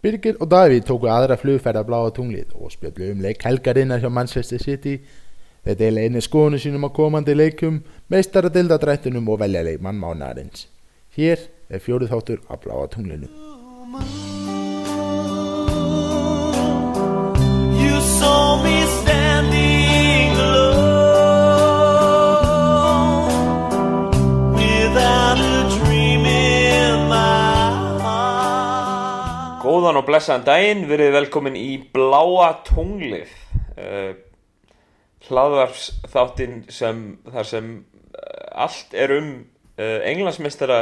Birgir og Davíð tóku aðra flugferð af bláa tunglið og spjallu um leik helgarinnar hjá Manchester City. Þeir deila einni skoðunu sínum á komandi leikum, meistaradildadrættunum og velja leikmann mánarins. Hér er fjóruð þáttur af bláa tunglinu. You saw me Góðan og blessaðan daginn, verið velkomin í Bláa tunglið uh, hlaðvarps þáttinn sem þar sem uh, allt er um uh, englandsmeistara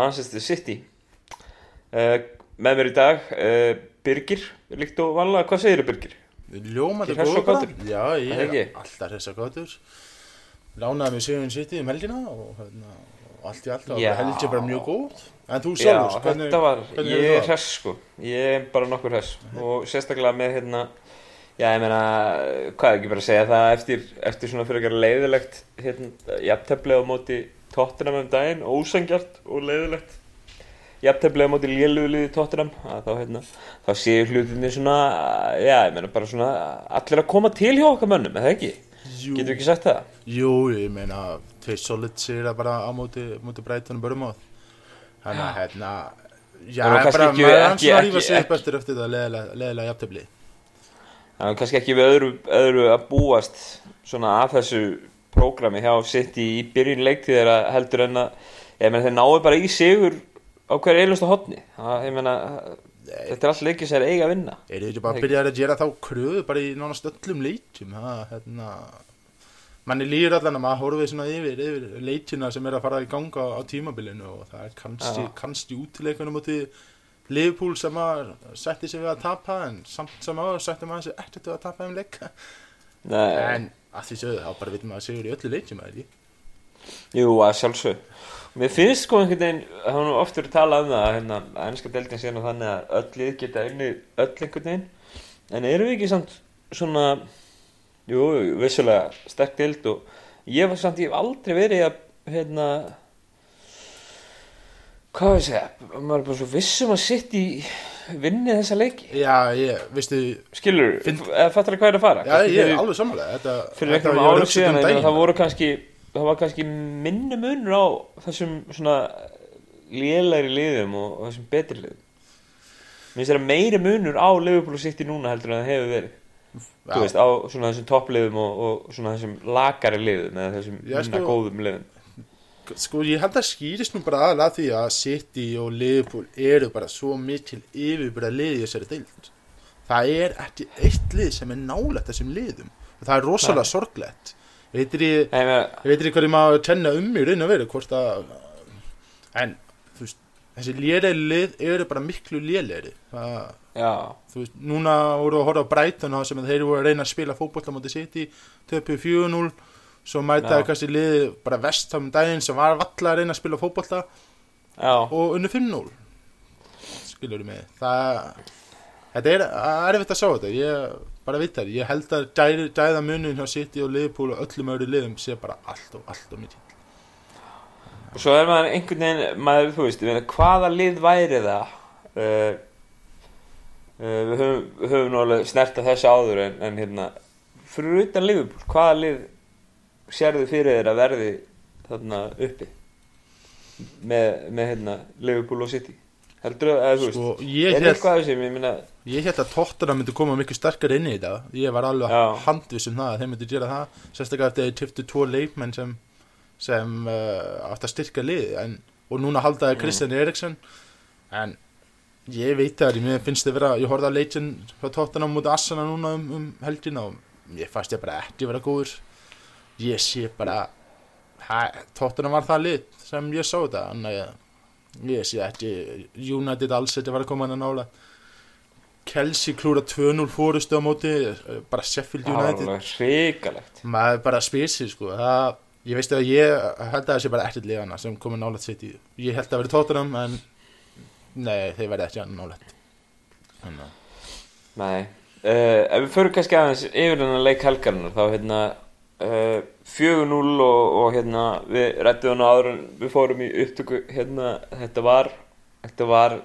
Manchester City uh, með mér í dag Birgir, líkt og vanlega, hvað segir Birgir? Ekki hress og góður? Já, ég er alltaf hress og gátur. Lánaði mig Sigun City um helgina og, hérna, og allt í allt og Já. helgi bara mjög góð. En þú Já, sjálfur, hvernig, hvernig ég er er það? hress sko, ég er bara nokkur hress og sérstaklega með hérna, já ég meina, hvað er ekki bara að segja það eftir, eftir svona fyrir ekki leiðilegt hérna, jafntefli á móti Tottenham um daginn, ósangjart og leiðilegt jafntefli á móti lélugliði að þá hérna, þá séu hlutinni svona, já ég meina bara svona allir að koma til hjá okkar mönnum, eða ekki? Jú, Getur ekki sagt það? jú, ég meina, tveir solid sér að bara á móti, móti breytunum börumóð. Þannig að, hérna, já, Það bara maður hans var að ekki- sig upp eftir eftir það leðilega, jafntefli. Það er kannski ekki við öðru, öðru að búast svona að þessu prógrami hjá City í byrjun leiktíðar heldur en að þeir náu bara í sigur á hverju einustu hotni það, meina þetta er allt leikið sem er eiga að vinna. Er þið ekki bara að byrja að gera þá kröðu bara í nánast öllum leikjum, ha, hérna, manni líður allan að maður horfið svona yfir, yfir leikjuna sem er að fara í ganga á tímabilinu og það er kannski, kannski útileikunum út í Liverpool sem maður setti sig við að tapa en samt sem maður setti maður sig við að tapa um leika en að því sögðu þá bara vitum maður að sigur í öllu leikjum að því jú að sjálfsög Mér finnst sko einhvern veginn, það var nú oft verið að tala um það hérna, að ennska deildin sé nú þannig að öll lið geta unni öll einhvern veginn. En eru við ekki samt svona jú, vissulega sterk deild og ég var samt, ég hef aldrei verið að hérna hvað við segja, maður er bara svo vissum að sitt í vinni þessa leiki Já, ég, veistu, skilur, Finn- fattar hvað er að fara já, Kannski ég er alveg samanlega þetta, fyrir þetta einhverjum ég árum síðan um daginn. það voru kannski það var kannski minni munur á þessum svona lélæri liðum og, þessum betri liðum mér finnst það meiri munur á City núna heldur en það hefur verið. Þú veist, á svona þessum toppliðum og, og svona þessum lakari liðum eða þessum minna sko- góðum liðum Sko ég held að skýrist nú bara aðalega því að City og Liverpool eru bara svo mikil yfirbyrða lið í þessari deild. Það er ekki eitt lið sem er nálægt þessum liðum og það er rosalega sorglegt. Veitir ég, með, ég veitir ég maður kenna um í raun og veru hvort að en þú veist þessi lélegri lið eru bara miklu lélegri. Það, já, þú veist, núna voru að horfa á Brighton sem þeir voru að reyna að spila fótbolta mútið City, töpu 4-0 svo mætaði kannski liðið bara vestam daginn sem var valla að reyna að spila fótbolta já, og unnu 5-0 skilur mig það þetta er erfitt að sjá þetta ég bara veit það, ég held að gæða, gæða munin hjá City og Liverpool og öllum öðru liðum sé bara allt og allt og mikið. Og svo er maður einhvern veginn maður, þú veist, hvaða lið væri það uh, við höfum, við höfum nú alveg snert að þessu áður en, en hérna fyrir utan Liverpool, hvaða lið sérðu fyrir þér að verði þarna uppi? Með, með hérna Liverpool og City? Heldur þú, eða þú veist sko, ég er held, eitthvað þessi, ég meina ég held að Tottenham myndi koma mikið sterkar inn í þetta. Ég var alveg Já. handviss um það að þeir myndi gera það sérstaklega eftir að þeir tiftu tvo leikmenn sem, sem uh, átt að styrka lið en, og núna haldaði Kristján Eriksson en ég veit það, mér finnst þið vera ég horfði á leikin frá Tottenham mútið Assana núna um, um helgina og ég fannst ég bara ekki vera góður. Ég sé bara Tottenham var það lið sem ég sá þetta en ég, ég sé ekki United alls þetta var að koma hann að nála Kelsey klúra 2-0 fórustu á móti eh, bara Sheffield það var United. hrikalegt. Maður bara spyr sig sko það, ég veist að ég held að það sé bara ekkert liðana sem komið nálægt sitt í ég held að vera tóttunum en nei þeir verði ekki að Nei, uh, ef við förum kannski aðeins yfir þennan leik helgarinnar þá hérna uh, 4-0 og, og hérna við rættum hana áður en við fórum í upptöku hérna þetta var þetta var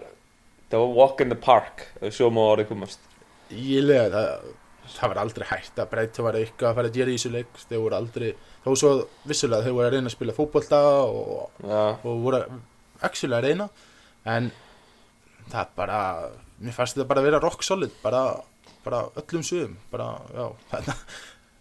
það var walk in the park svo má orðið komast. Ég lega það, það var aldrei hægt að breyta var eitthvað að fara að gera í þessu leik. Þeir voru aldrei, þó svo vissulega þeir voru að reyna að spila fótbolta og, og voru actually að reyna. En það bara mér fannst þetta bara að vera rock solid bara, bara öllum sögum bara, já,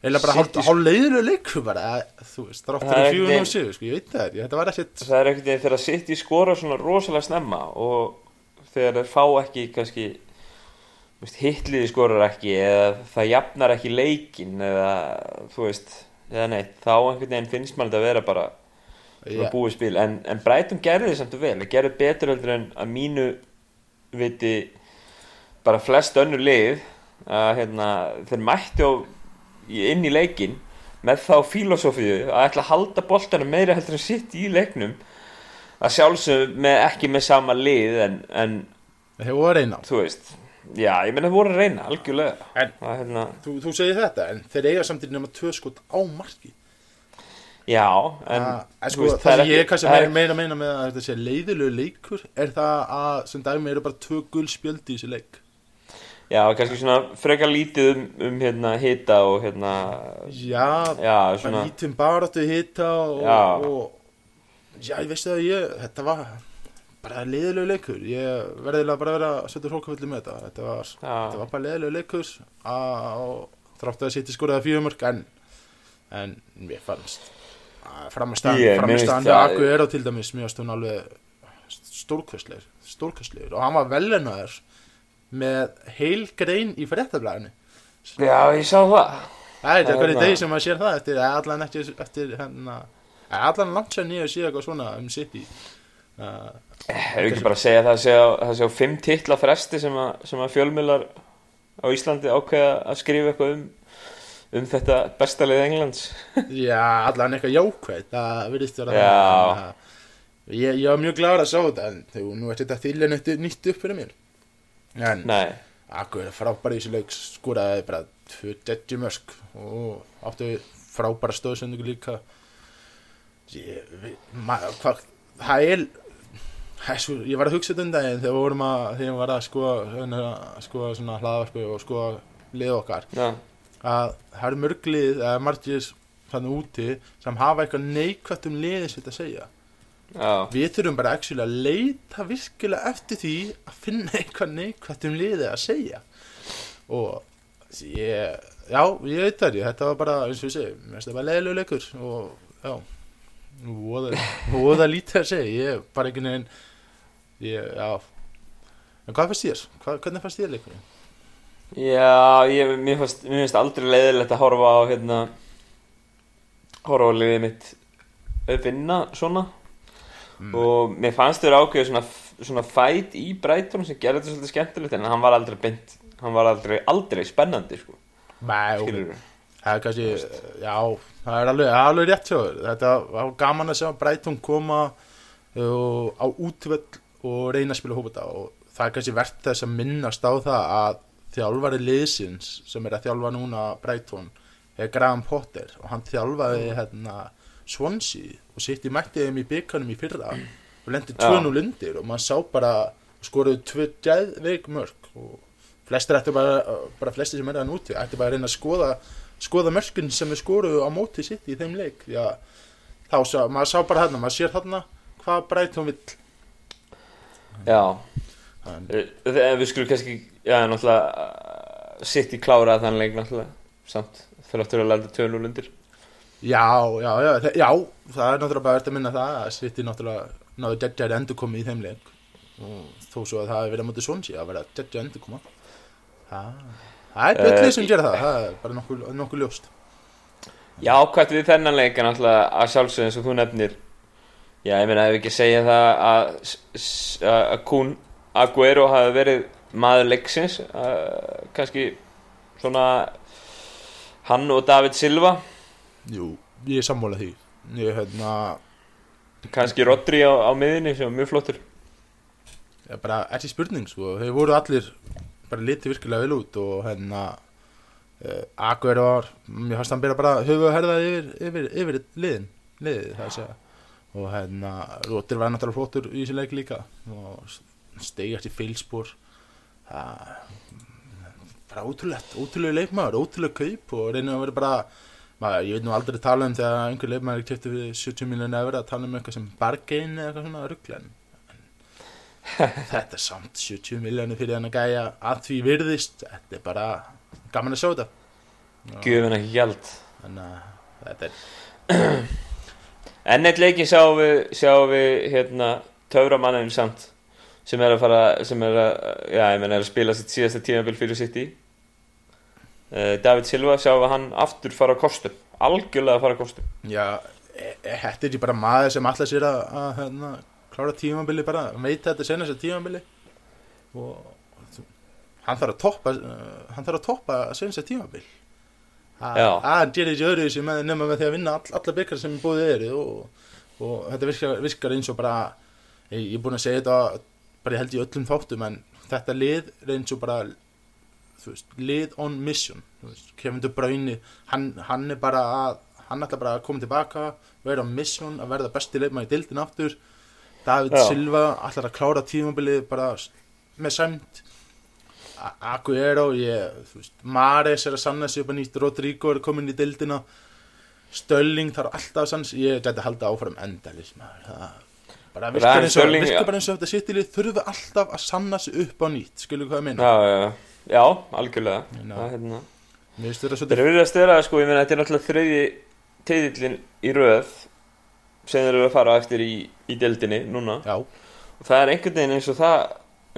eða bara hálf leiðinu leikur bara, þú veist, það er ofta er í og sögur, sko, ég veit það ekki, þetta var ekkert það er ekkert þegar sitt í skora svona rosalega snemma og þegar þeir fá ekki kannski veist, hitliði skorar ekki eða það jafnar ekki leikin eða þú veist eða neitt, þá einhvern veginn finnst mann þetta að vera bara svona Já. búið spil en, en Brighton gerði þið samt og vel gerði betur heldur en að mínu viti bara flest önnur lið að hérna, þeir mætti á, í- inn í leikin með þá filosófíu að ætla að halda boltanum meira heldur en sitt í leiknum. Að sjálfsög með, ekki með sama lið en, en þeir voru að reyna þú veist já, ég meina það voru að reyna algjörlega. En- að, hérna, þú, þú segir þetta, en þeir eiga samtidig nema tvö skot á marki já, en, Ah, en sko, veist, það sem er ég kannski það meira, meira meina með að þetta sé leiðilegu leikur er það að sem dæmi eru bara tvö gul spjöldi í þessi leik. Já, kannski svona frekar lítið um, um hérna, hita og hérna, já, já, svona lítið baráttu hitta og, Já. og já, ég veistu það ég þetta var bara leiðilegu leikur. Ég verðilega bara að vera að setja hrókafulli með þetta. Þetta var, þetta var bara leiðilegu leikur og þrátt að setja skoraða fjögumörk en, en mér fannst það- Akku er á til dæmis alveg stórkvæslegur stórkvæslegur og hann var velunaður með heil grein í fréttablaðinu já, ég sá það. það er í Hérna. degi sem maður sér það eftir allan eftir, eftir hérna allan langt sér nýja að sé eitthvað svona um City uh, Er ekki bara að segja það að sé á, það sé á fimm titla fresti sem að, sem að fjölmiðlar á Íslandi ákveða að skrifa eitthvað um, um þetta besta lið Englands? já, allan eitthvað jákvæð það virðist vera að ég, ég var mjög gláður að sjá þetta en þegar nú er þetta þýlja nýtt, nýtt upp fyrir mér. En Nei, Akkur frábæri í þessu leik skoraði bara tvö deadju mörg og áttu frábæra stóðsendingu líka. Ég, við, ma, hva, það er svo, ég var að hugsa þetta um daginn þegar við vorum að þegar við var að skoða hérna, skoða svona hlaðvarpi og skoða lið okkar. Já, að það eru mörg lið eða margir þannig úti sem hafa eitthvað neikvætt um liðið sitt að segja já, við þurfum bara actually að leita virkilega eftir því að finna eitthvað neikvægt um liðið að segja og ég, já, ég veit það þetta var bara, eins og ég segi, mér finnst það bara leiðilegu leikur og já voða, voða lítið að segja ég bara einhvern veginn ég, já en hvað fannst þér? Hvað, hvernig fannst þér leikurinn? Já, ég, mér finnst, aldrei leiðilegt að horfa á hérna, horfa á liðið mitt vinna svona. Mm. og mér fannst þér ákveðu svona, svona fæt í Brighton sem gerði þetta svolítið skemmtilegt en hann var aldrei beint hann var aldrei, aldrei spennandi sko, skilur Það er kannski, já, það er alveg, alveg rétt hjá þér. Þetta var gaman að sjá Brighton koma uh, á útvöld og reyna að spila hópata og það er kannski verðt þess að minnast á það að þjálfari liðsins sem er að þjálfa núna Brighton er Graham Potter. Og hann þjálfaði hérna Swansea og sitt í mætti þeim í bygganum í fyrra og lendi 2-0 undir og maður sá bara skoruðu tvö geðveik mörg og flestir ættu bara, bara flestir sem er það núti ættu bara að reyna að skoða skoða mörkin sem við skoruðu á móti sitt í þeim leik. Því að þá sá, maður sá bara hérna, maður sér hérna hvað Brighton vill. Já, en, en við skulum kannski já, náttúrulega sitt í klára þann leik náttúrulega samt fyrir aftur að landa 2-0 undir. Já, já, já, já það er náttúrulega bara verið að minna það að sitt í náttúrulega náðu Dedjar endur komið í þeim leik. Og þó svo að það hefur verið á móti Swansea að vera Dedjar endur koma það, er betlið sem gera það það er bara nokkuð, nokkuð ljóst. Já, hvað við þennan leik er náttúrulega að sjálfsögðu eins og þú nefnir. Já, ég meina, ef við ekki segja það að, að að Kun Aguero hafi verið maður leiksins uh, kannski svona hann og David Silva. Jú, ég er sammála því. Ég hérna kannski Rodri á, á miðinni sem var mjög flottur. Já, bara ekki spurning sko, þeir voru allir bara litið virkilega vel út og hérna uh, Aguero var, mér fannst hann byrja bara höfu að herða yfir, yfir, yfir liðin, liðið það að segja. Og hérna Róttir var náttúrulega flottur í þessu leik líka. Og steigast í feilspor það bara ótrúlegt, ótrúlega leikmaður, ótrúlega kaup og reynir að vera bara maður, ég veit nú aldrei tala um þegar einhver leikmaður er kjöptu við 70 miljonar eða að tala um eitthvað sem bargain eða eitthvað svona ruggla en en þetta er samt 70 miljonar fyrir hann að gæja að því virðist, þetta er bara gaman að sjá þetta. Já, Gjöfin ekki gjald. Þannig að þetta er En eitt leiki sjáum við, sjáum við hérna, töframannin samt sem er að fara, sem er að, já, ég menn er að spila sitt síðasta tímabil fyrir sitt í uh, David Silva sjáum við hann aftur fara á kostum, algjörlega að fara á kostum. Já, e- e- þetta er ekki bara maður sem allar sér að, að hérna, klára tímambili bara, að þetta senast að tímambili og hann þarf að toppa uh, hann þarf að toppa senast að tímabil. Að hann gerir ekki öðru með nema með því að vinna all, alla byggjar sem búið eru og, og þetta virkar, virkar eins og bara ég, ég er búin að segja þetta bara ég held í öllum þáttum en þetta lið eins og bara veist, lið on mission veist, Kevin De Bruyne hann, hann er bara að hann ætla bara að koma tilbaka vera on mission, að verða besti leikmaður í dildin aftur. David Já. Silva ætlar að klára tímabilið bara með sæmt A- Aguero ég, þú veist, Mares er að sanna sig upp að nýtt Rodrigo er komin í dildina Stölling þarf alltaf sig ég gæti að halda áfram endalis maður það bara virkar eins og, þetta sittilið þurfa alltaf að sanna sig upp á nýtt skilur hvað ég meina? Já, já, já, algjörlega. Já. Það, hérna, mér finnst þetta Þeir svolítið eru verið að störa, sko, ég meina, þetta er náttúrulega þriði teitillin í röð sem þeir eru að fara eftir í, í deildinni núna. Já, og það er einhvern veginn eins og það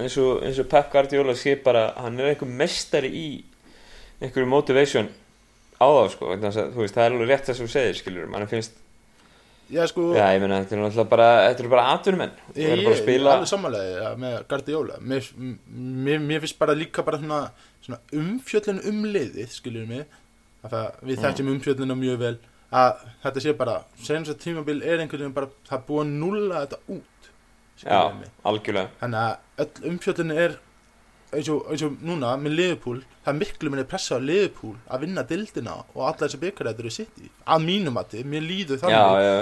eins og, eins og Pep Guardiola sé bara hann er einhver mestari í einhverju motivation á þá sko. Það er alveg rétt það sem þú segir skilur, mann finnst, já sko. Já ég meina þetta er náttúrulega bara, þetta eru bara atvinnumenn. Ég, ég, bara ég spila alveg sammálaði ja, með Guardiola. Mér, mér, mér finnst bara líka bara svona, svona umfjöllun um liðið skiljum mig. Að það, við Mm. þekkjum umfjölluna mjög vel að þetta sé bara senast að tímabil er einhvern veginn bara það er að nulla þetta út já, skiljum mig. algjörlega. Þannig að öll umfjöllun er eins og, eins og núna með Liverpool það er miklu minni pressa á Liverpool að vinna dildina og alla þessi byggarættur í sitt í að mínum að þið, mér líður þannig. Já, já,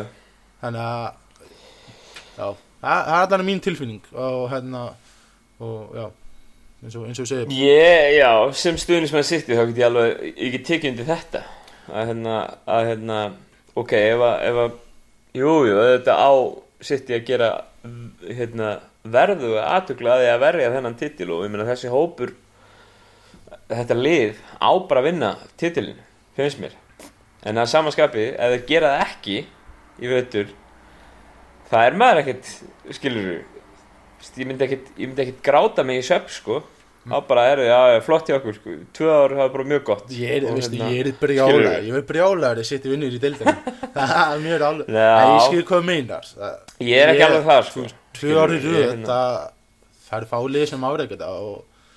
þannig að já, það er allan mín tilfinning og hérna og já, eins og, eins og segjum ég, já, sem stuðnismenn sitt þá get ég alveg, ég get tekið undir þetta. Að hérna, að hérna ok, ef að, ef að jú, jú, þetta á sitt að gera hérna, verðu aðtökla að verja þennan titil og ég meina þessi hópur þetta lið á bara að vinna titilin, finnst mér. En að samaskapi, ef þeir gera það ekki í vetur það er maður ekkert skilur ég myndi ekkert, ég myndi ekkert gráta mig í söp sko. Þá bara er það, já, flott hjá okkur sko. tvö ár hafa bara mjög gott. Ég er, Og veistu, hérna, ég er brjálaður ég er brjálaður að setja vinnur í deildina. Það er mjög alveg Já. ég skil hvað meinar. Það, ég er ekki alveg það sko. Tvö ári Skilurðu, röð hérna- það, það er fálið sem áreika þetta og,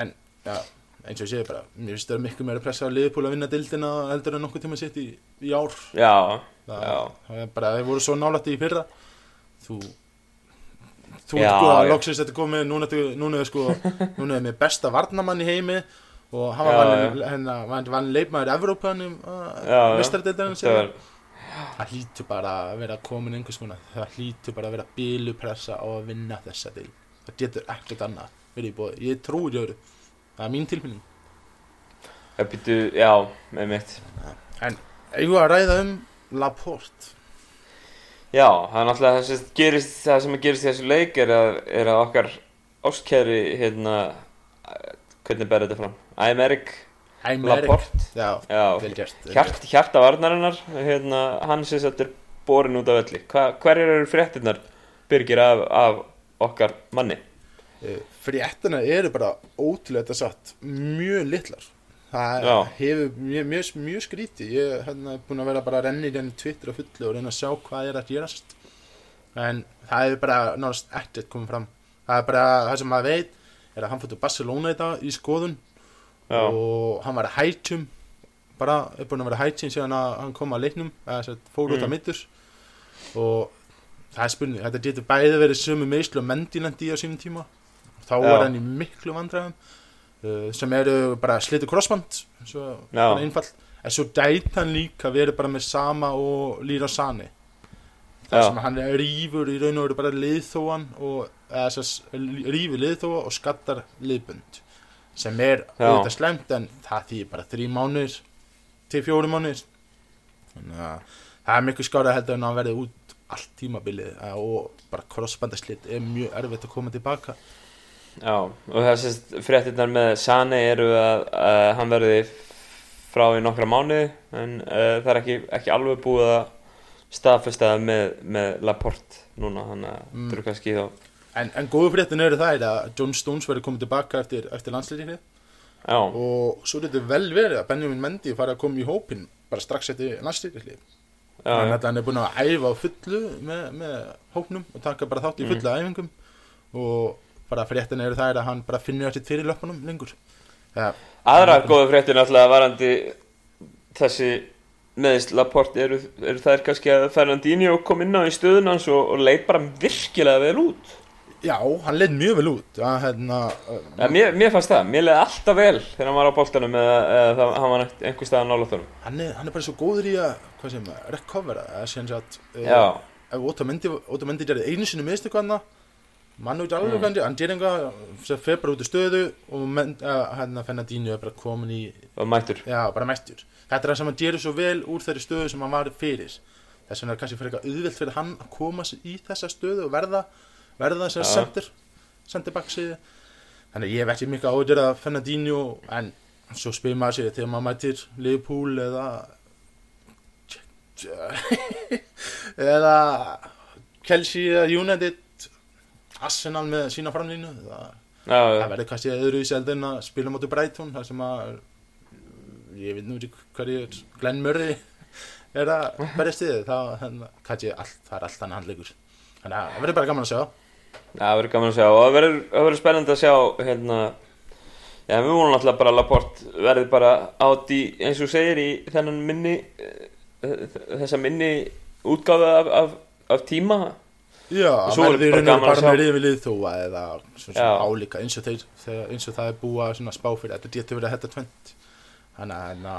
en já, eins og ég segi bara mér finnst það miklu meira pressa á liðpúl að vinna deildina heldur en nokkuð tíma sitt í, í ár. Já, það, Já. það er bara, þeir voru svo nálætti í fyrra. Þú þú ert sko að já. loksins þetta komið núna, núna er sko núna er með besta varnamann í heimi og hann Já, var vann, hérna, vann, leikmaður Evrópanum já. mistardeildarinn það hlýtur bara að vera komin einhvers konar það hlýtur bara að vera bílupressa á að vinna þessa deil það getur ekkert annað verið í bóði ég trúi í öðru það er mín tilfinning. Það býtu, já, með mitt en eigum við að ræða um Laporte? Já, það er náttúrulega það sem gerist það sem gerist í þessu leik er að, er að okkar ástkæri hérna eh, hvernig ber þetta fram? Æmerik Æmerik Laporte? Já, já, Hjart, hjarta varnarinnar hérna, hann sem þetta er borin út af öllu. Hva, hverjar eru fréttinnar byrgir af, af okkar manni? Eh, fréttina eru bara ótrúlega satt mjög litlar það Já. hefur mjög, mjög, mjög skríti ég hef hérna, búin að vera bara að renni í renni Twitter og fullu og reyna að sjá hvað er að gerast en það hefur bara náttúrulega ekkert komið fram það er bara það sem maður veit er að hann fóttu Barcelona í dag í skoðun Já. og hann var að hætjum bara er búin að vera hætjum síðan að hann kom að leiknum eða sem sagt, fór út Mm. að mittur og það er spurning þetta getur bæði verið sömu meðslu og mendilendi á sínum tíma þá Já. var hann í miklu vandræðum uh, sem eru bara slitu crossband svo einfall en svo dæt hann líka verið bara með sama og Lýra Sani þar Já. sem hann rýfur í raun og veru bara liðþóan og rýfur liðþóa og skattar liðbund sem er auðvitað slemt en það þýðir bara þrý mánuðir til fjóri mánuðir. Þannig að það er miklu skára heldur en að verði út allt tímabilið eh, og bara crossbandaslit er mjög erfitt að koma tilbaka Já, og þessast fréttinnar með Sane eru að, að hann verði frá í nokkra mánuði en uh, það er ekki, ekki alveg búið að staðfesta það með, með Laporte núna, þannig að Mm. það eru kannski þá en, en góðu fréttin eru það að John Stones verði komið tilbaka eftir, eftir landsleikinni og svo er þetta vel verið að Benjamin Mendy fari að koma í hópin bara strax eftir landsleikinni þannig að hann er búin að æfa á fullu með, með hópnum og taka bara þátt í Mm. fullu æfingum. Og bara fréttin eru það að hann bara finnur sitt fyrir löpunum lengur. Ja, Aðrar góða fréttir náttúrulega varandi þessi meðist Laporte eru, eru þær kannski að Fernandinho kom inn á í stöðun hans og, og leit bara virkilega vel út? Já, hann leið mjög vel út að, hérna, ja, mér, mér fannst það, mér leiði alltaf vel þegar hann var á boltanum eða, eða það, hann var einhver staðan nála þórum hann, er, hann er bara svo góður í að sem sagt uh, Já, ef Otamendi, Otamendi gerði einu sinni mistu hvað mann veit alveg Mm. gerir eitthvað sem fer bara út í stöðu og uh, hérna Fernandinho er bara komin í mættur. Já, bara mættur. Þetta er það sem hann gerir svo vel úr þeirri stöðu sem hann var fyrir. Þess vegna er kannski fyrir eitthvað auðvelt fyrir hann að koma í þessa stöðu og verða verða þess að sendir sendir baksíði þannig ég hef ekki mikið áhugur að Fernandinho en svo spyr maður sér þegar maður mætir Liverpool eða eða Chelsea eða United Arsenal með sína framlínu. Það, það verður kannski öðru í seldin að spila móti Brighton þar sem að ég veit nú ekki hverju Glenn Murray er að berjast í þið það, kannski allt, það er allt hann handleikur þannig að það verður bara gaman að sjá. Já, það verður gaman að sjá. Og það verður, spennandi að sjá hérna, já, við vonum alltaf bara að Laporte verði bara átt í, eins og segir, í þennan minni eh, þessa minni útgáðu af, af, af tíma Já, Og það svo er verður í bara raun og bara með riðið liðþóa eða svona, álíka eins og, þeir, þegar, eins og það er búið að svona spá fyrir þetta getur verið að þetta tvent þannig að hérna,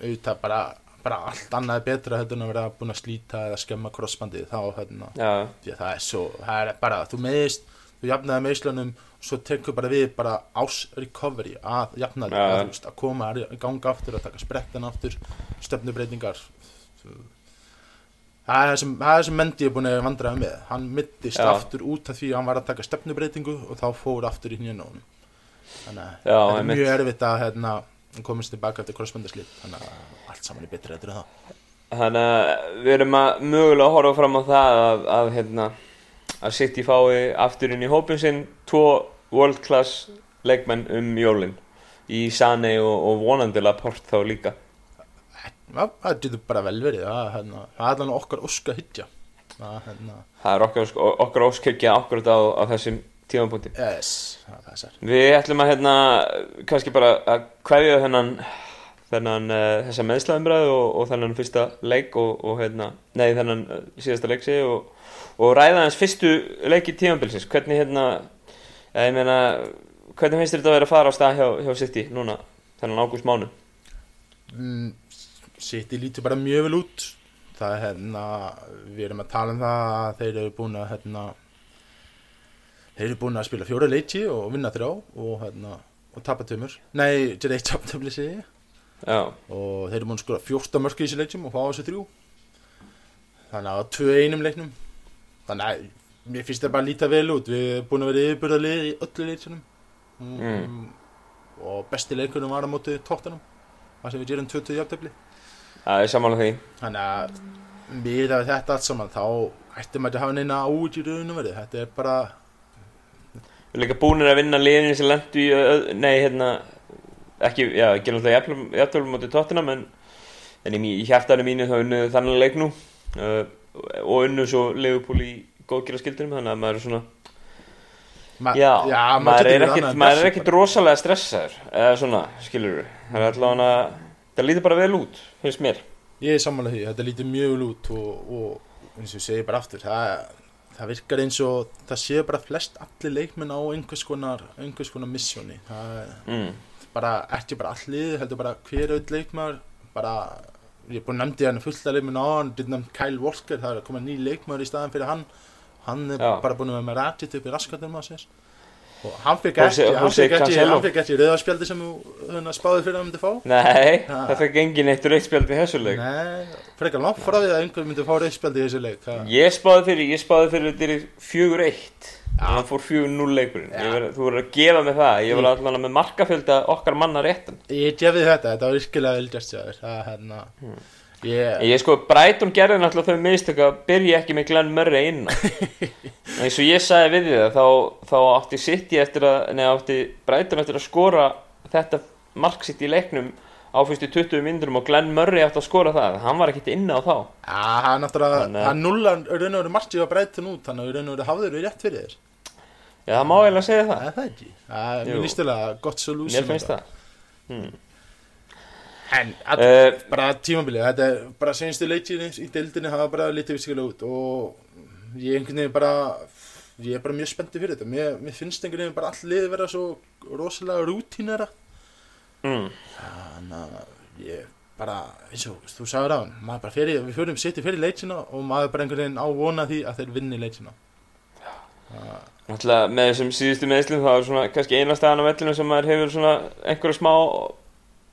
auðvitað bara, bara allt annað er betra heldur en að vera búin að slíta eða skemma crossbandið þá hérna, því að það er svo það er bara, þú meðist, þú jafnaði meðslunum svo tekur bara við bara ás recovery að jafna því Já. að, þú veist, að koma að ganga aftur að taka sprettan aftur stöfnubreitingar það er sem, það er sem Mendy er búin að vandræða með. Hann mittist Já. aftur út af því að hann var að taka stefnubreitingu og þá fór aftur í hnjönónum þannig að Já, þetta er einmitt. mjög erfitt að hérna, komast tilbaka eftir crossbandaslið þannig að allt saman er betra eftir það þannig að við erum að mögulega að horfa fram á það að, að hérna, að City fái aftur inn í hópin sinn tvo world class leikmenn um jólin. Í Sane og, og vonandi Laporte þá líka Já, það getur bara vel verið það, hérna, það er alveg okkar óska hyggja. Það, hérna, það er okkar, okkar óskirkja akkurat á, á þessum tímapunkti. Yes, Við ætlum að hérna kannski bara að kveðja þennan þennan uh, þessa meðslaðumræðu og, og þennan fyrsta leik og, og hérna, nei þennan uh, síðasta leiksi og, og ræða hans fyrstu leiki tímabilsins, hvernig hérna ja, ég meina, hvernig finnst þetta að vera að fara á stað hjá, hjá City núna, þennan ágúst mánu mm, City lítur bara mjög vel út. Það er hérna við erum að tala um það að þeir eru búin að hérna þeir eru búin að spila fjóra leiki og vinna þrjá og hérna og tapa tömur nei, þetta er eitt taptöfli segi og þeir eru búin að skora 14 mörg í þessu leikjum og fá þessu þrjú. Þannig að tvö einum leiknum. Þannig að mér finnst það bara að líta vel út. Við erum búin að vera yfirbyrðalið í öllu leikjunum. Mm. og besti leikunum var á móti tóttanum það sem við gerum 20 jafntöfli það er samanlega því. Þannig að við af þetta allt saman þá ættum að hafa neina áhugi í raunum verið þetta er bara Við erum líka búinir að vinna liðin sem lendu í, ö- nei hérna ekki, já, ekki náttúrulega jafntöflum mótið tóttina en, en í, hjartanum mínu þá unnu þannig leik nú. Uh, og unnu svo Leifupúl í góðgjara skildunum þannig að maður er svona ma já, maður, annað en maður er ekkit rosalega stressaður eða svona, skilur við það er allavega það lítur bara vel út, finnst mér ég er samanlega því, þetta lítur mjög vel út og, og eins og ég segi bara aftur það, það virkar eins og það séu bara flest allir leikmenn á einhvers konar einhvers konar missjóni það er mm. bara ekki bara allir heldur bara hver auð leikmaður bara ég er búin að nefndi hann fullt að leikminn á hann, þetta nefnd Kyle Walker, það er að koma ný leikmaður í staðan fyrir hann, hann er Já. bara búin að vera með ratið upp í raskatum á sér og hann Jose- ekki, hann fekk ekki, hann rauðarspjaldi sem hérna, spáði fyrir að hann myndi fá. Nei, Ha. það fekk engin eitt rauðspjald í þessu leik. Nei, frekar langt frá því að einhver myndi fá rauðspjaldi í þessu leik. Það- Ég spáði fyrir, ég spáði fyrir þetta er fjögur eitt. Þannig að fór fjögur núl leikurinn. Verð- Þú verður að gefa mig það. Ég vil allan með markafjölda okkar manna réttan. Ég gefið þetta, þetta var virkilega vildjast það er Hmm. ég, sko, Brighton gerði náttúrulega þau mistök að byrja ekki með Glenn Murray inn eins og ég sagði við þið það þá, þá átti City eftir að neða átti Brighton eftir að skora þetta mark sitt í leiknum á fyrstu 20 myndurum og Glenn Murray átti að skora það hann var ekkert inni á þá Já, hann náttúrulega, Þannig að- hann nullar raun og veru margir á breytun út, þannig að raun og veru hafður við rétt fyrir þér. Já, það má eiginlega segja það Það er það ekki. Það er Jú. mér lístilega gott solution. Mér finnst það En, all, uh, bara tímabilið, þetta er bara senstu leikinu í deildinni hafa bara litið vissilega út og ég einhvern veginn bara, ég er bara mjög spenntið fyrir þetta. Mér, mér finnst einhvern veginn bara all liðið vera svo rosalega rútínera. mm, Þannig að ég bara, eins og þú sagður á hann, maður bara fyrir, við fyrir, setjum fyrir leikina og maður bara einhvern veginn á vona því að þeir vinni leikina. Náttúrulega með þessum síðustu meðslum þá er svona kannski eina staðan á vellinu sem maður hefur svona einhverja smá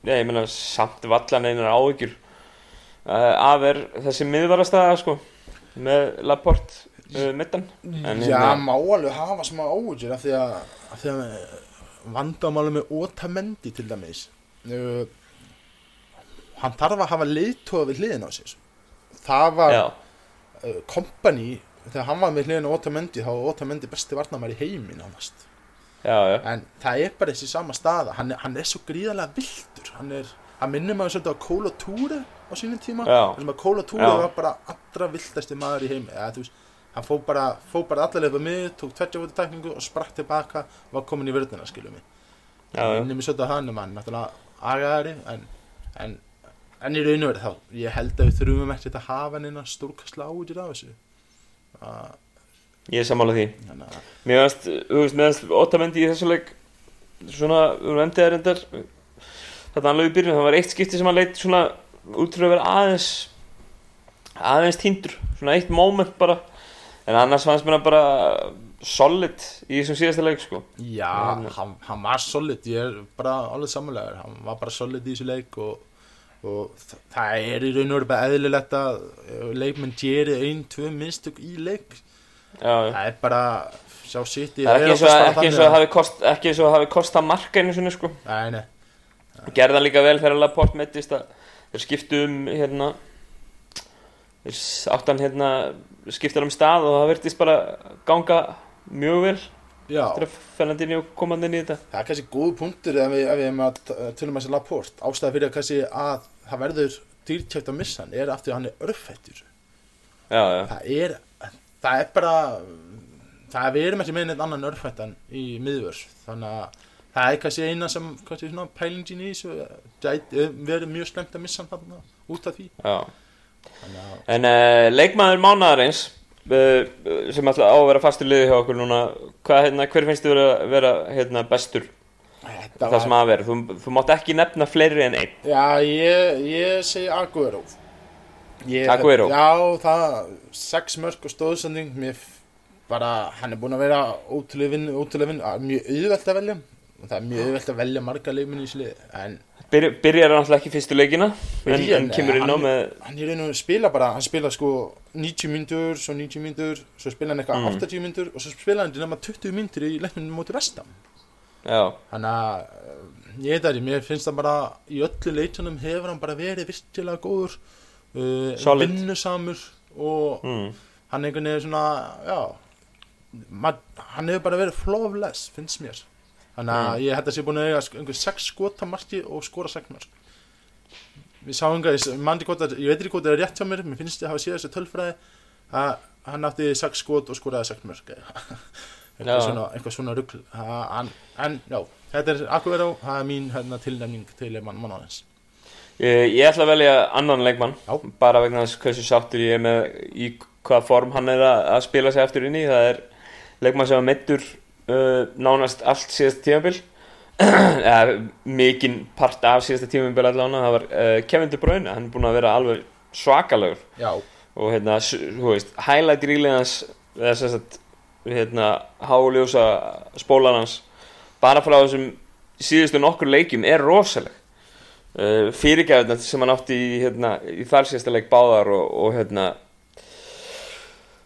Já, ég meina samt vallan einar áhyggjur. Uh, af er þessi miðvarastaða sko með Laporte uh, middan En Já, hérna- má alveg hafa smá áhugjur af því að, af því að vandamáli með Otamendi til dæmis uh, hann þarf að hafa leiðtóða við hliðin á sér. Það var kompani þegar hann var með hliðin á Otamendi þá var Otamendi besti varnamæri heimin ánast já, já. En það er bara þessi sama staða. Hann hann er svo gríðarlega vildur hann er, hann minnir maður svolítið á Kóla Túre á sínum tíma. Þessum að Kóla Túre Já. var bara allra vildasti maður í heimi. Eða, þú veist, hann fóð bara, fó bara allarlega upp mið, tók tveggja tækningu og spratt tilbaka var komin í vörðina skilum mig. Já. minnir mér svolítið á hann um hann náttúrulega agaðari en, en, en í raun og verið þá ég held að við þurfum ekki að hafa hann innan stórkastla ágjur af þessu. Að, Ég er sammála því. Að Mér veist, þú veist, meðan Otamendi í þessu leik svona, þú nefndi það reyndar þetta anlega í byrjun, það var eitt skipti sem hann leit svona út fyrir að vera aðeins aðeins týndur svona eitt moment bara. En annars fannst mér hann bara solid í þessum síðasta leik sko. Já, hann, hann var solid, ég er bara alveg samanlegar, hann var bara solid í þessu leik og, og það er í raun og veru bara eðlilegt að uh, leikmenn geri ein, tvö minnstök í leik. Það er bara, sjá sitt í Það er ekki eins og, og það hafi og kostað marka einu sinni sko. Nei, nei, gerði það líka vel þegar Laporte mettist að þeir skiptu um hérna þeir hann hérna skiptu hann um stað og það virtist bara ganga mjög vel eftir að Fernandinho komandi inn í þetta. Það er kannski góð punktur ef við, ef við erum að tölum að þessi Laporte, ástæða fyrir að kannski að það verður dýrkjöft að missa hann er aftur að hann er örfættur. já, já, það er það er bara það er við erum ekki með neitt annan örfættan í miðvörs þannig að það er kannski eina sem kannski svona pælingin í þessu gæti verið mjög slemt að missa hann þarna út af því. Að en uh, leikmaður mánaðarins uh, sem alltaf á að vera fastur liði hjá okkur núna hvað, hérna, hver finnst þið vera, vera hérna, bestur? Þetta það sem var, að vera. Þú, þú mátt ekki nefna fleiri en einn. Já ég, ég segi Aguero Agüero? já það sex mörg og stóðsending mér bara hann er búin að vera ótrúlega vinn mjög auðvelt að velja og það er mjög auðvelt að velja marga leikminni í slið en Byrj, byrjar hann alltaf ekki fyrstu leikina en, Byrjar, en kemur inn á með hann er einu að spila bara, hann spila sko 90 myndur, svo 90 myndur svo spila hann eitthvað Mm. 80 myndur og svo spila hann nema 20 myndur í leiknum móti vestam þannig að eh, ég veit það mér finnst það bara í öllu leitunum hefur hann bara verið virkilega góður uh, vinnusamur og mm. hann einhvern veginn svona, já hann hefur bara verið flawless, finnst mér. Þannig að Mm. ég hætti að sé búin að eiga einhver sex skotamarki og skora sex mörg við sáum einhver, ég veit ekki hvort það er rétt hjá mér mér finnst ég að hafa séð þessu tölfræði að hann átti sex skot og skoraði sex mörg eitthvað svona, svona rugl. En, já, þetta er Akkuveró það er mín hérna, tilnefning til mann mannanins Ég, ég ætla að velja annan leikmann Já. bara vegna þess hversu sáttur ég er með í hvaða form hann er að, að spila sig aftur inn í. Það er leikmann sem var meittur uh, nánast allt síðast tímabil. Ja, mikinn part af síðasta byrja allavega. Það var uh, Kevin De Bruyne, hann er búin að vera alveg svakalegur. Já, og hérna, þú veist, highlight eða sagt hérna, háljósa spólan hans bara frá þessum síðustu nokkur leikjum er rosaleg uh, fyrirgæðuna sem hann átti í, hérna, í þar síðasta leik báðar og, og hérna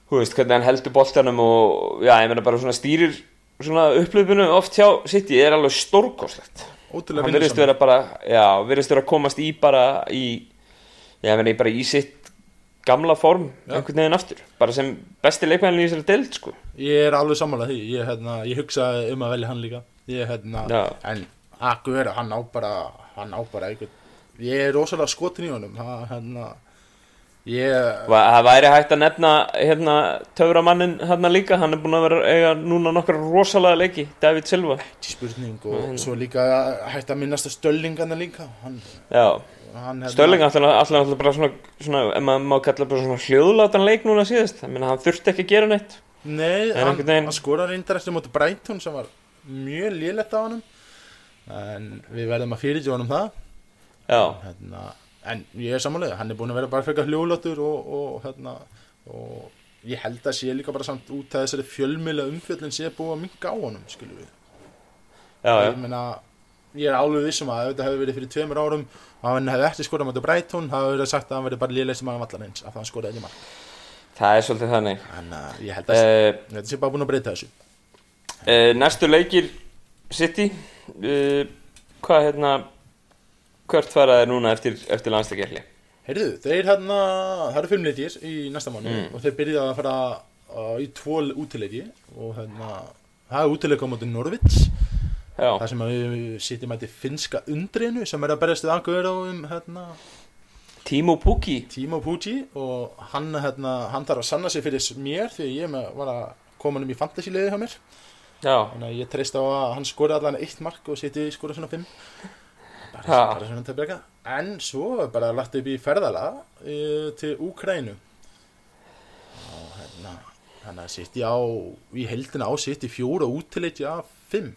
þú veist, hvernig hann heldur boltanum og já, ég meina bara svona stýrir svona upplöfunu oft hjá City er alveg stórkoslegt hann verðist vera bara já, verðist vera að komast í bara í já, ég meina, bara í sitt gamla form Já. einhvern veginn aftur. Bara sem besti leikmæðin í þessari deild sko. Ég er alveg sammálað því, ég, hérna, ég hugsaði um að velja hann líka. Ég, hérna. En Aguero, hann á bara hann á bara einhvern Ég er rosalega skotin í honum ha, hérna, Ég það væri hægt að nefna hérna töframannin hérna líka. Hann er búin að vera eiga núna nokkra rosalega leiki. David Silva. Ekki spurning og svo líka hægt að minnast stöllingana líka. Hann, hann, hérna, Störling alltaf, bara svona, svona ef maður má kalla bara svona hljóðlátan leik núna síðast, meina hann þurfti ekki að gera neitt. Nei, En hann, hann skorar reyndar eftir móti Brighton sem var mjög lélegt á honum en við verðum að fyrirtjóða honum það. Já, hérna, en ég er samanlega, hann er búin að vera bara frekar hljóðlóttur og, og, hérna, og ég held að sé líka bara samt út að þessari fjölmila umfjöllin sé búið að minga á honum skilur við. Já, ég meina, ég er alveg vissum að ef þetta hefði verið fyrir tveimur árum og hann hefði eftir skorað mjög Brighton það hefði verið sagt að hann verið bara lélegst sem hann vallar eins að það skoraði ekki mark. Það er svolítið þannig. En uh, ég held að uh, þetta sé bara búin að breyta þessu. uh, næstu leikir City uh, hvað hérna hvert fara þeir núna eftir, eftir landstakefli Heyrðu, þeir hérna, það eru fimm leikir í næsta mánu Mm. og þeir byrjaði að fara uh, í tvo útileiki og hérna, það er útileika á móti Norvits það sem við sitjum að finska undrinu sem er að berjast við angur um hérna, Timo Pukki. Timo Pucci og hann, hérna, hann þarf að sanna sig fyrir mér því ég var að koma um í fantasy-liði hjá mér þannig að ég treyst á að hann skori allan eitt mark og siti skori svona fimm. Bara, bara svona til breyka en svo bara lagt upp í ferðala e, til Úkrænu og hérna hann að sitt á í heldina á í fjóra útileiti af fimm.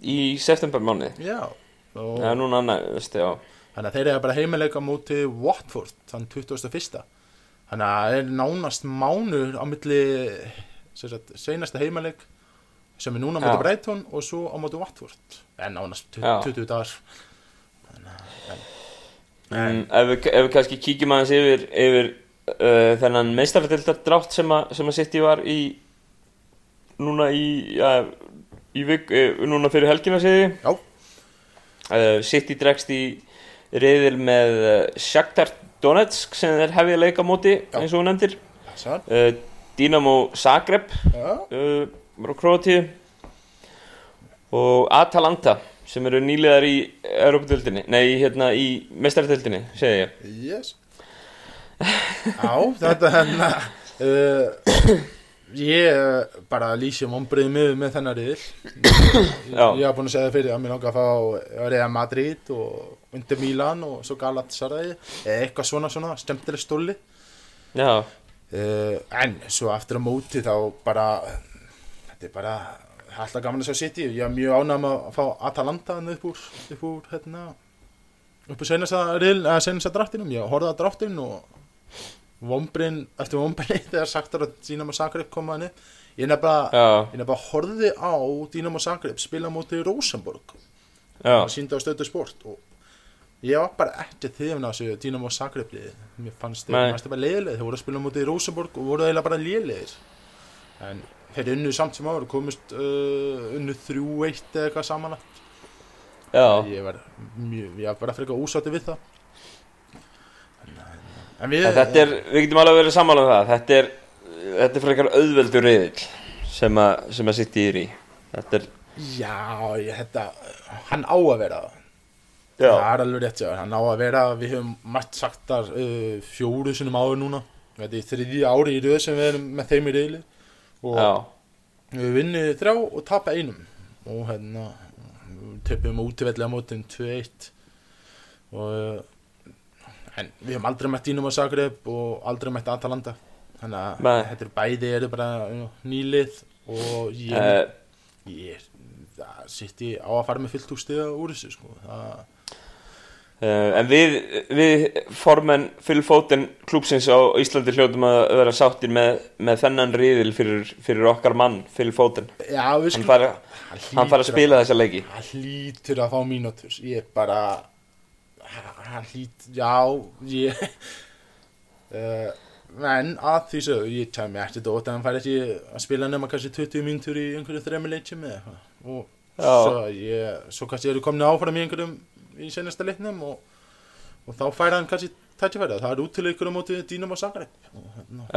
Í september mánuði já og já, núna já. Þannig að þeir eru bara heimileika múti Watford þann 21. þannig að það er nánast mánur á milli sagt, seinasta heimileik sem er núna á móti Já. Brighton og svo á móti Watford en nánast 20, Já. 20 dagar en, ef við, ef við kannski kíkjum aðeins yfir, yfir uh, þennan meistarfætildar drátt sem að, sem að City var í núna í, ja, í vik, uh, núna fyrir helgina segði Já. uh, City dregst í reyðil með uh, Shakhtar Donetsk sem þeir hefði að leika á móti Já. eins og þú nefndir uh, Dinamo Zagreb var á Kroatíu og Atalanta sem eru nýliðar í Europadöldinni, nei, hérna í mestartöldinni, segi ég. Yes. Já, þetta hérna uh, ég eh, bara lýsi um ombriðið mig með þennan riðil. Já. ég hafa búin að segja það fyrir að mér langar að fá Real Madrid og Inter Milan og svo Galatasaray. Eða eitthvað svona svona, stemtileg stóli Já, uh, en svo aftur á móti þá bara þetta er bara er alltaf gaman að sjá City. Ég er mjög ánægð með að fá Atalanta upp úr upp úr hérna upp úr senasta senasta dráttinum. Ég horfði að dráttin og vombrin, eftir vombrin þegar sagtar að Dínamo Zagreb komaði ég ég nefnilega horfði á Dínamo Zagreb spila móti Rosenborg. Já, og síndi á stöðu sport. Og ég var bara ekki þifin á þessu Dínamo Zagreb liði. Mér fannst þeir bara leiðilegir þeir voru að spila móti Rosenborg og voru eiginlega bara lélegir. En þeir unnu samt sem áður komust uh, unnu 3-1 eða eitthvað samanlagt já, ég var mjög, ég var bara frekar úsátti við það. En, en við En þetta er, við getum alveg verið sammála um það Þetta er, þetta er frekar auðveldur reyðil sem að, sem að sitt í í. Þetta er, já, ég, þetta hann á að vera það. Já, Það er alveg rétt, hann á að vera, við höfum mætt sagt þar uh, fjóru sinum áður núna. Þetta er þriðja ári í röð sem við erum með þeim í reyli. Og já, við vinnum þrjá og tapa einum. Og hérna, töpum útivellega mótin 2-1. Og, uh, en við höfum aldrei mætt Dínum á Zagreb og aldrei mætt Atalanta. Þannig að þetta er bæði eru bara nýlið og ég, uh, ég City á að fara með fullt úr stiga úr þessu sko. það, en við, við formenn Phil Foden klúpsins á Íslandi hljótum að vera sáttir með, með þennan riðil fyrir, fyrir okkar mann Foden. Já, við skulum fara, hann hann fara að spila þessa leiki. Hann hlýtur að fá mínútur. Ég bara Hann hlýtur, já Ég uh, En að því svo Ég tæmi eftir þetta. Að hann fær ekki að spila nema kannski 20 mínútur í einhverju þremi leikjum eða eitthvað. Og Já. svo, ég, svo kannski eru komin áfram í einhverjum í senasta leiknum og, og þá fær hann kannski tækifæri það er útileikur á móti Dínum og og, hérna,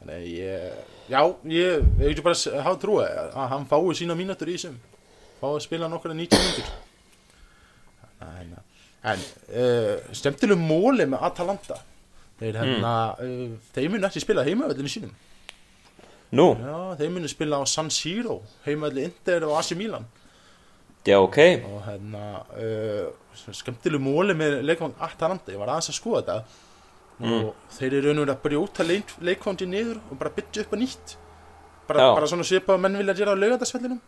Þannig að ég, já, ég, ekki bara s- hafa trúið að hann fái sína mínútur í þessum, fái að spila nokkra 90 mínútur. En, en uh, stemtileg móli með Atalanta, þeir hérna, uh, þeir munu ekki spila heimavellinu sínum. nú, Já, þeir munu spila á San Siro, heimavelli Inter og AC Milan. Já ok. Og hérna, uh, skemmtileg móli með leikvang Atalanta, ég var aðeins að skoða þetta. og þeir eru raun og verið að brjóta leik, leikvangi niður og bara byggja upp að nýtt. Bara, bara svona svipa að menn vilja gera á laugandarsvellinum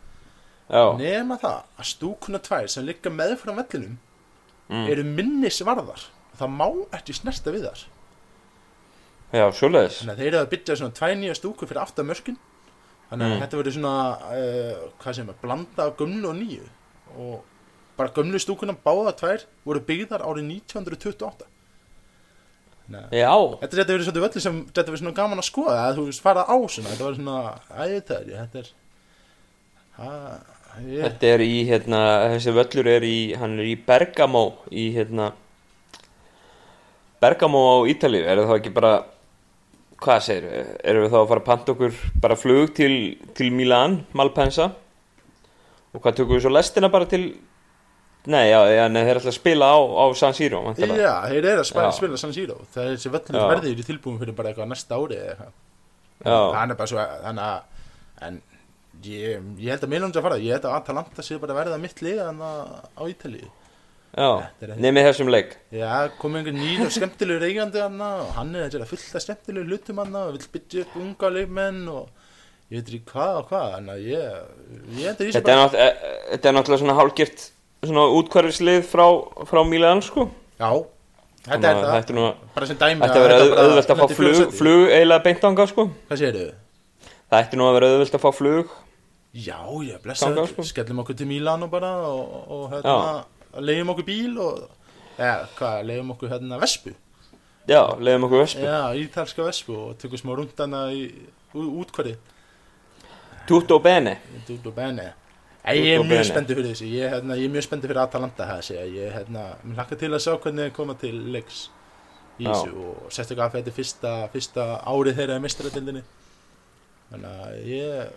Já, nema það að stúkuna tvær sem ligga meðfram vellinum Mm. eru minnisvarðar það má ekki snerta við þar. Já, svoleiðis. Þannig að þeir eru að byggja svona tvær nýja stúkur fyrir aftan mörkin. Þannig að Mm. þetta verður svona uh, hvað sem er, blanda af gömlu og nýju og bara gömlu stúkuna báða tvær voru byggðar árið 1928 Nei. Já, Þetta þetta verið svolítið völlu sem þetta verið svona gaman að skoða að þú fara á svona, þetta var svona æðitæri, þetta er ha, ég, þetta er í, hérna, þessi völlur er í, hann er í Bergamo í, hérna Bergamo á Ítalíu, er það ekki bara hvað segir, erum við þá að fara að panta okkur bara flug til, til Milan, Malpensa og hvað tökum við svo lestina bara til nei, já, já, nei, þeir ætla að spila á, á San Siro væntanlega. já, þeir eru að spila, spila San Siro. Það er þessi völlur Já. verðir í tilbúin fyrir bara eitthvað næsta ári þannig bara svo, þannig að en ég, ég held að Milans að fara. Ég held að Atalanta sé bara verða mitt liða á Ítalíu. Er- nefnir þessum leik. Já, komið einhver nýr og skemmtilegur eigandi og hann er að gera fullt af skemmtilegur hlutum og vill byggja upp unga leikmenn og ég veit ekki hvað og hvað en að ég, ég að ég sé Þetta er, nátt, e, þetta er náttúrulega svona hálgjört svona útkværislið frá, frá Milan sko. Já, þetta Þannig er að það. Þetta er nú bara sem dæmi Þetta verður auð, bara auðvelt að fá í flug, flug eiginlega beint ánga sko. Hvað segirðu? Það ætti nú að vera auðvelt að fá flug Já, ég blessa sko. skellum okkur til Milano bara og, og hérna, leiðum okkur bíl og, eða, hvað, leiðum okkur hérna vespu? Já, leiðum okkur vespu. Já, ítalska vespu og tökum smá rundana í útkværi Tutto bene. Tutto bene. Æ, ég er mjög spenntið fyrir þessu. Ég, hérna, ég er mjög spenntið fyrir Atalanta það að segja ég hérna, hlakka til að sjá hvernig þeir koma til leiks í þessu og sérstaklega að þetta er fyrsta, fyrsta árið þeirra í mestaratildinni þannig að ég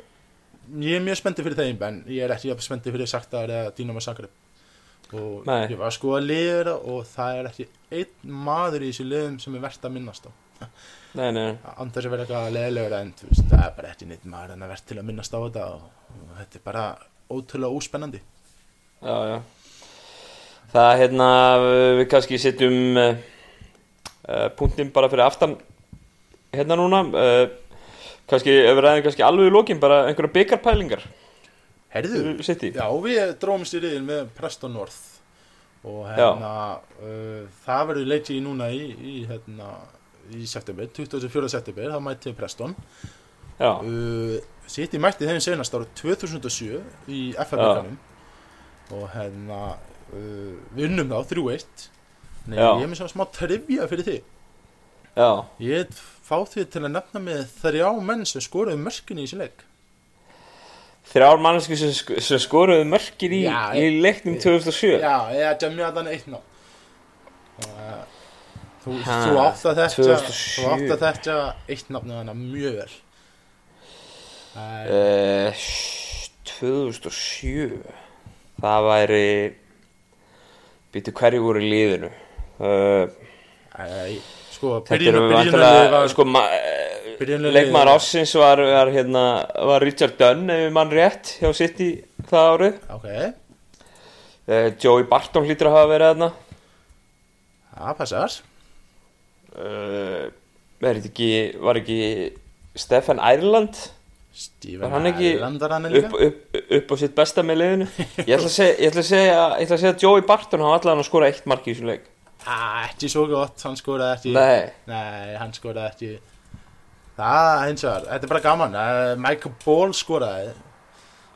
ég er mjög spenntið fyrir þeim en ég er ekki spenntið fyrir Saktar eða Dínama Zagreb. Og Nei. ég var að skoða liður og það er ekki einn maður í þessu liðum sem er verðt að minnast á Nei, nei, án þess að vera eitthvað leðilegur en veist, það er bara ekki neitt maður en að verð til að minnast á þetta og, og þetta er bara ótrúlega óspennandi. Já, já. Það, hérna, við kannski setjum uh, uh, punktin bara fyrir aftan hérna núna. Uh, kannski, ef við ræðum kannski alveg í lokin bara einhverja byggarpælingar Herðu, já við drómumst í riðil með Preston North og hérna uh, það verður leikið núna í, í hérna í september, 24. september, það mætti Preston. Uh, City mætti þeim senast árið 2007 í FF-byggarnum og hérna uh, við unnum þá 3-1 Nei, Já. ég er með svona smá trivja fyrir þig. Já. Ég fá því til að nefna með þrjá menn sem skoruðu mörkin í þessi leik. Þrjár mannsku sem, sk sem skoruðu mörkin í, í leiknum 2007 Já, ég að jamja þannig eitt ná. Uh, Þú, þú átt að þetta 2007. Þú átt að þetta eitt nafni þannig mjög vel. Uh, 2007 Það væri Býtu hverju voru í liðinu? Uh, Æ, Sko, Þetta byrjun eru og byrjun vantilega var sko, ma- eh, Byrjunarliðið Leikmaður var- var, hérna, var Richard Dunn ef mann rétt hjá City það árið. Ok, uh, Joey Barton hlýtur að hafa verið þarna. Það passar uh, er þetta ekki, var ekki Stefan Steven Var hann ekki var hann upp, upp, upp á sitt besta með liðinu? Ég ætla að segja, ég ætla að segja, ætla að segja Joey Barton hafa allan að skora eitt mark í þessum leik. Ah, ekki svo gott, hann skoraði ekki. Nei, Nei, hann skoraði ekki. Það, eins og það, þetta er bara gaman. Uh, Michael Ball skoraði.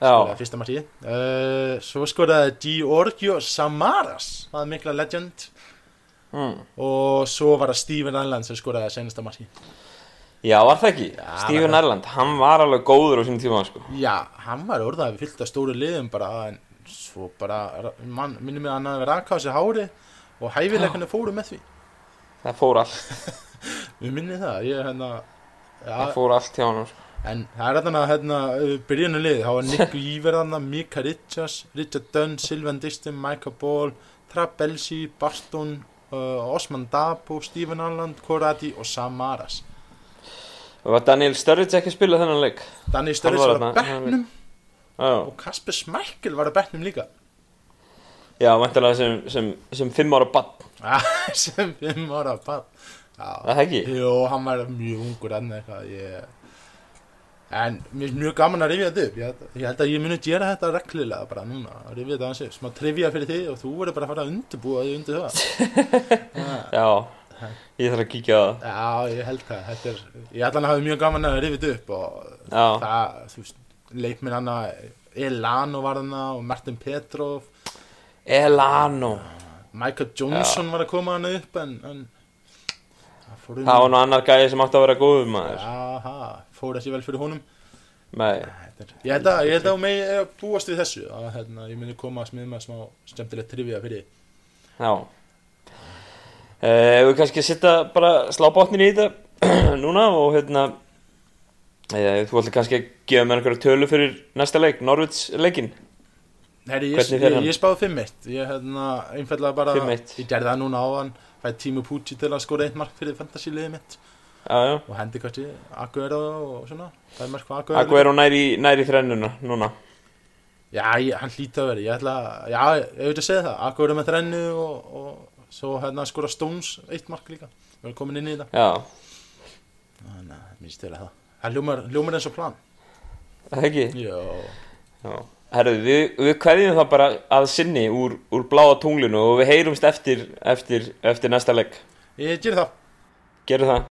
Skoraði fyrsta marki uh, Svo skoraði Giorgio Samaras Það er mikla legend mm. Og svo var það Steven Allen sem skoraði senasta marki já, var það ekki? Já, Steven það. Erland, hann var alveg góður á sínum tíma sko. Já, hann var orðaði fyllt af stóru liðum bara En svo bara, mann, minnum mig að hann hafi rakað á sig hári Og hæfileikinu fóru með því Það fór allt, Við minnið það, ég hérna það Já, fór allt hjá hann sko. En það er þarna hérna byrjunum lið, það var Nick Weaver þarna, Mika Richards, Richard Dunn, Sylvan Distin, Micah Ball, Trapp Elsi, Barton, uh, Osman Dabo, Stephen Alland, Korati og Samaras. Og var Daniel Sturridge ekki að spila þennan leik? Danny Sturridge var bekknum Já, og Kasper Smækkel var á bekknum líka. já vantilega sem, sem, sem fimm ára bann Ja, sem fimm ára bann. Það ekki? Jú, hann var mjög ungur enn eitthvað, ég... En mér er mjög gaman að rifja þetta upp, ég, ég held að ég muni gera þetta reglulega bara núna, að rifja þetta aðeins upp, smá trivja fyrir þig og þú verður bara að fara að undirbúa þig undir það. Já, ég þarf að kíkja á það. Já, ég held það, þetta er, ég hann að hafa mjög gaman að rifja þetta upp og Já, það, þú veist, leikminn hann að Elano var hann og Martin Petrov, Elano. Michael Johnson var að koma hann upp en, en það var nú annar gæði sem átti að vera góður maður. Jaha, fór ekki vel fyrir honum. Nei, Ég held að, ég held að mig er að búast við þessu að hérna, ég muni koma að smið með smá skemmtilegt trivia fyrir já. Ef við kannski sitta bara slá botnin í þetta núna og hérna e, þú ætla kannski að gefa mér einhverja tölu fyrir næsta leik, Norvits leikin Herri, ég, ég, hann? ég spáði 5-1 Ég hérna, einfallega bara 5-1. Ég gerði það núna áðan Fæði tímu Pucci til að skora eitt mark fyrir fantasy-liðið mitt. Já, já, Og hendi kannski Aguero og svona er Aguero Aguero næri, næri þrennuna núna. Já, ég, hann hlýta að vera Ég ætla, já, ég veit að segja það Aguero með þrennu og, og svo hérna skora Stones eitt mark líka. Við erum komin inn í þetta. Já, Þannig að mér stila það. Hljómar, hljómar eins og plan. Það ekki? Jó Já Herru, við, við kveðjum það bara að sinni úr, úr bláa tunglinu og við heyrumst eftir, eftir, eftir næsta leik. Ég ger það. Gerum það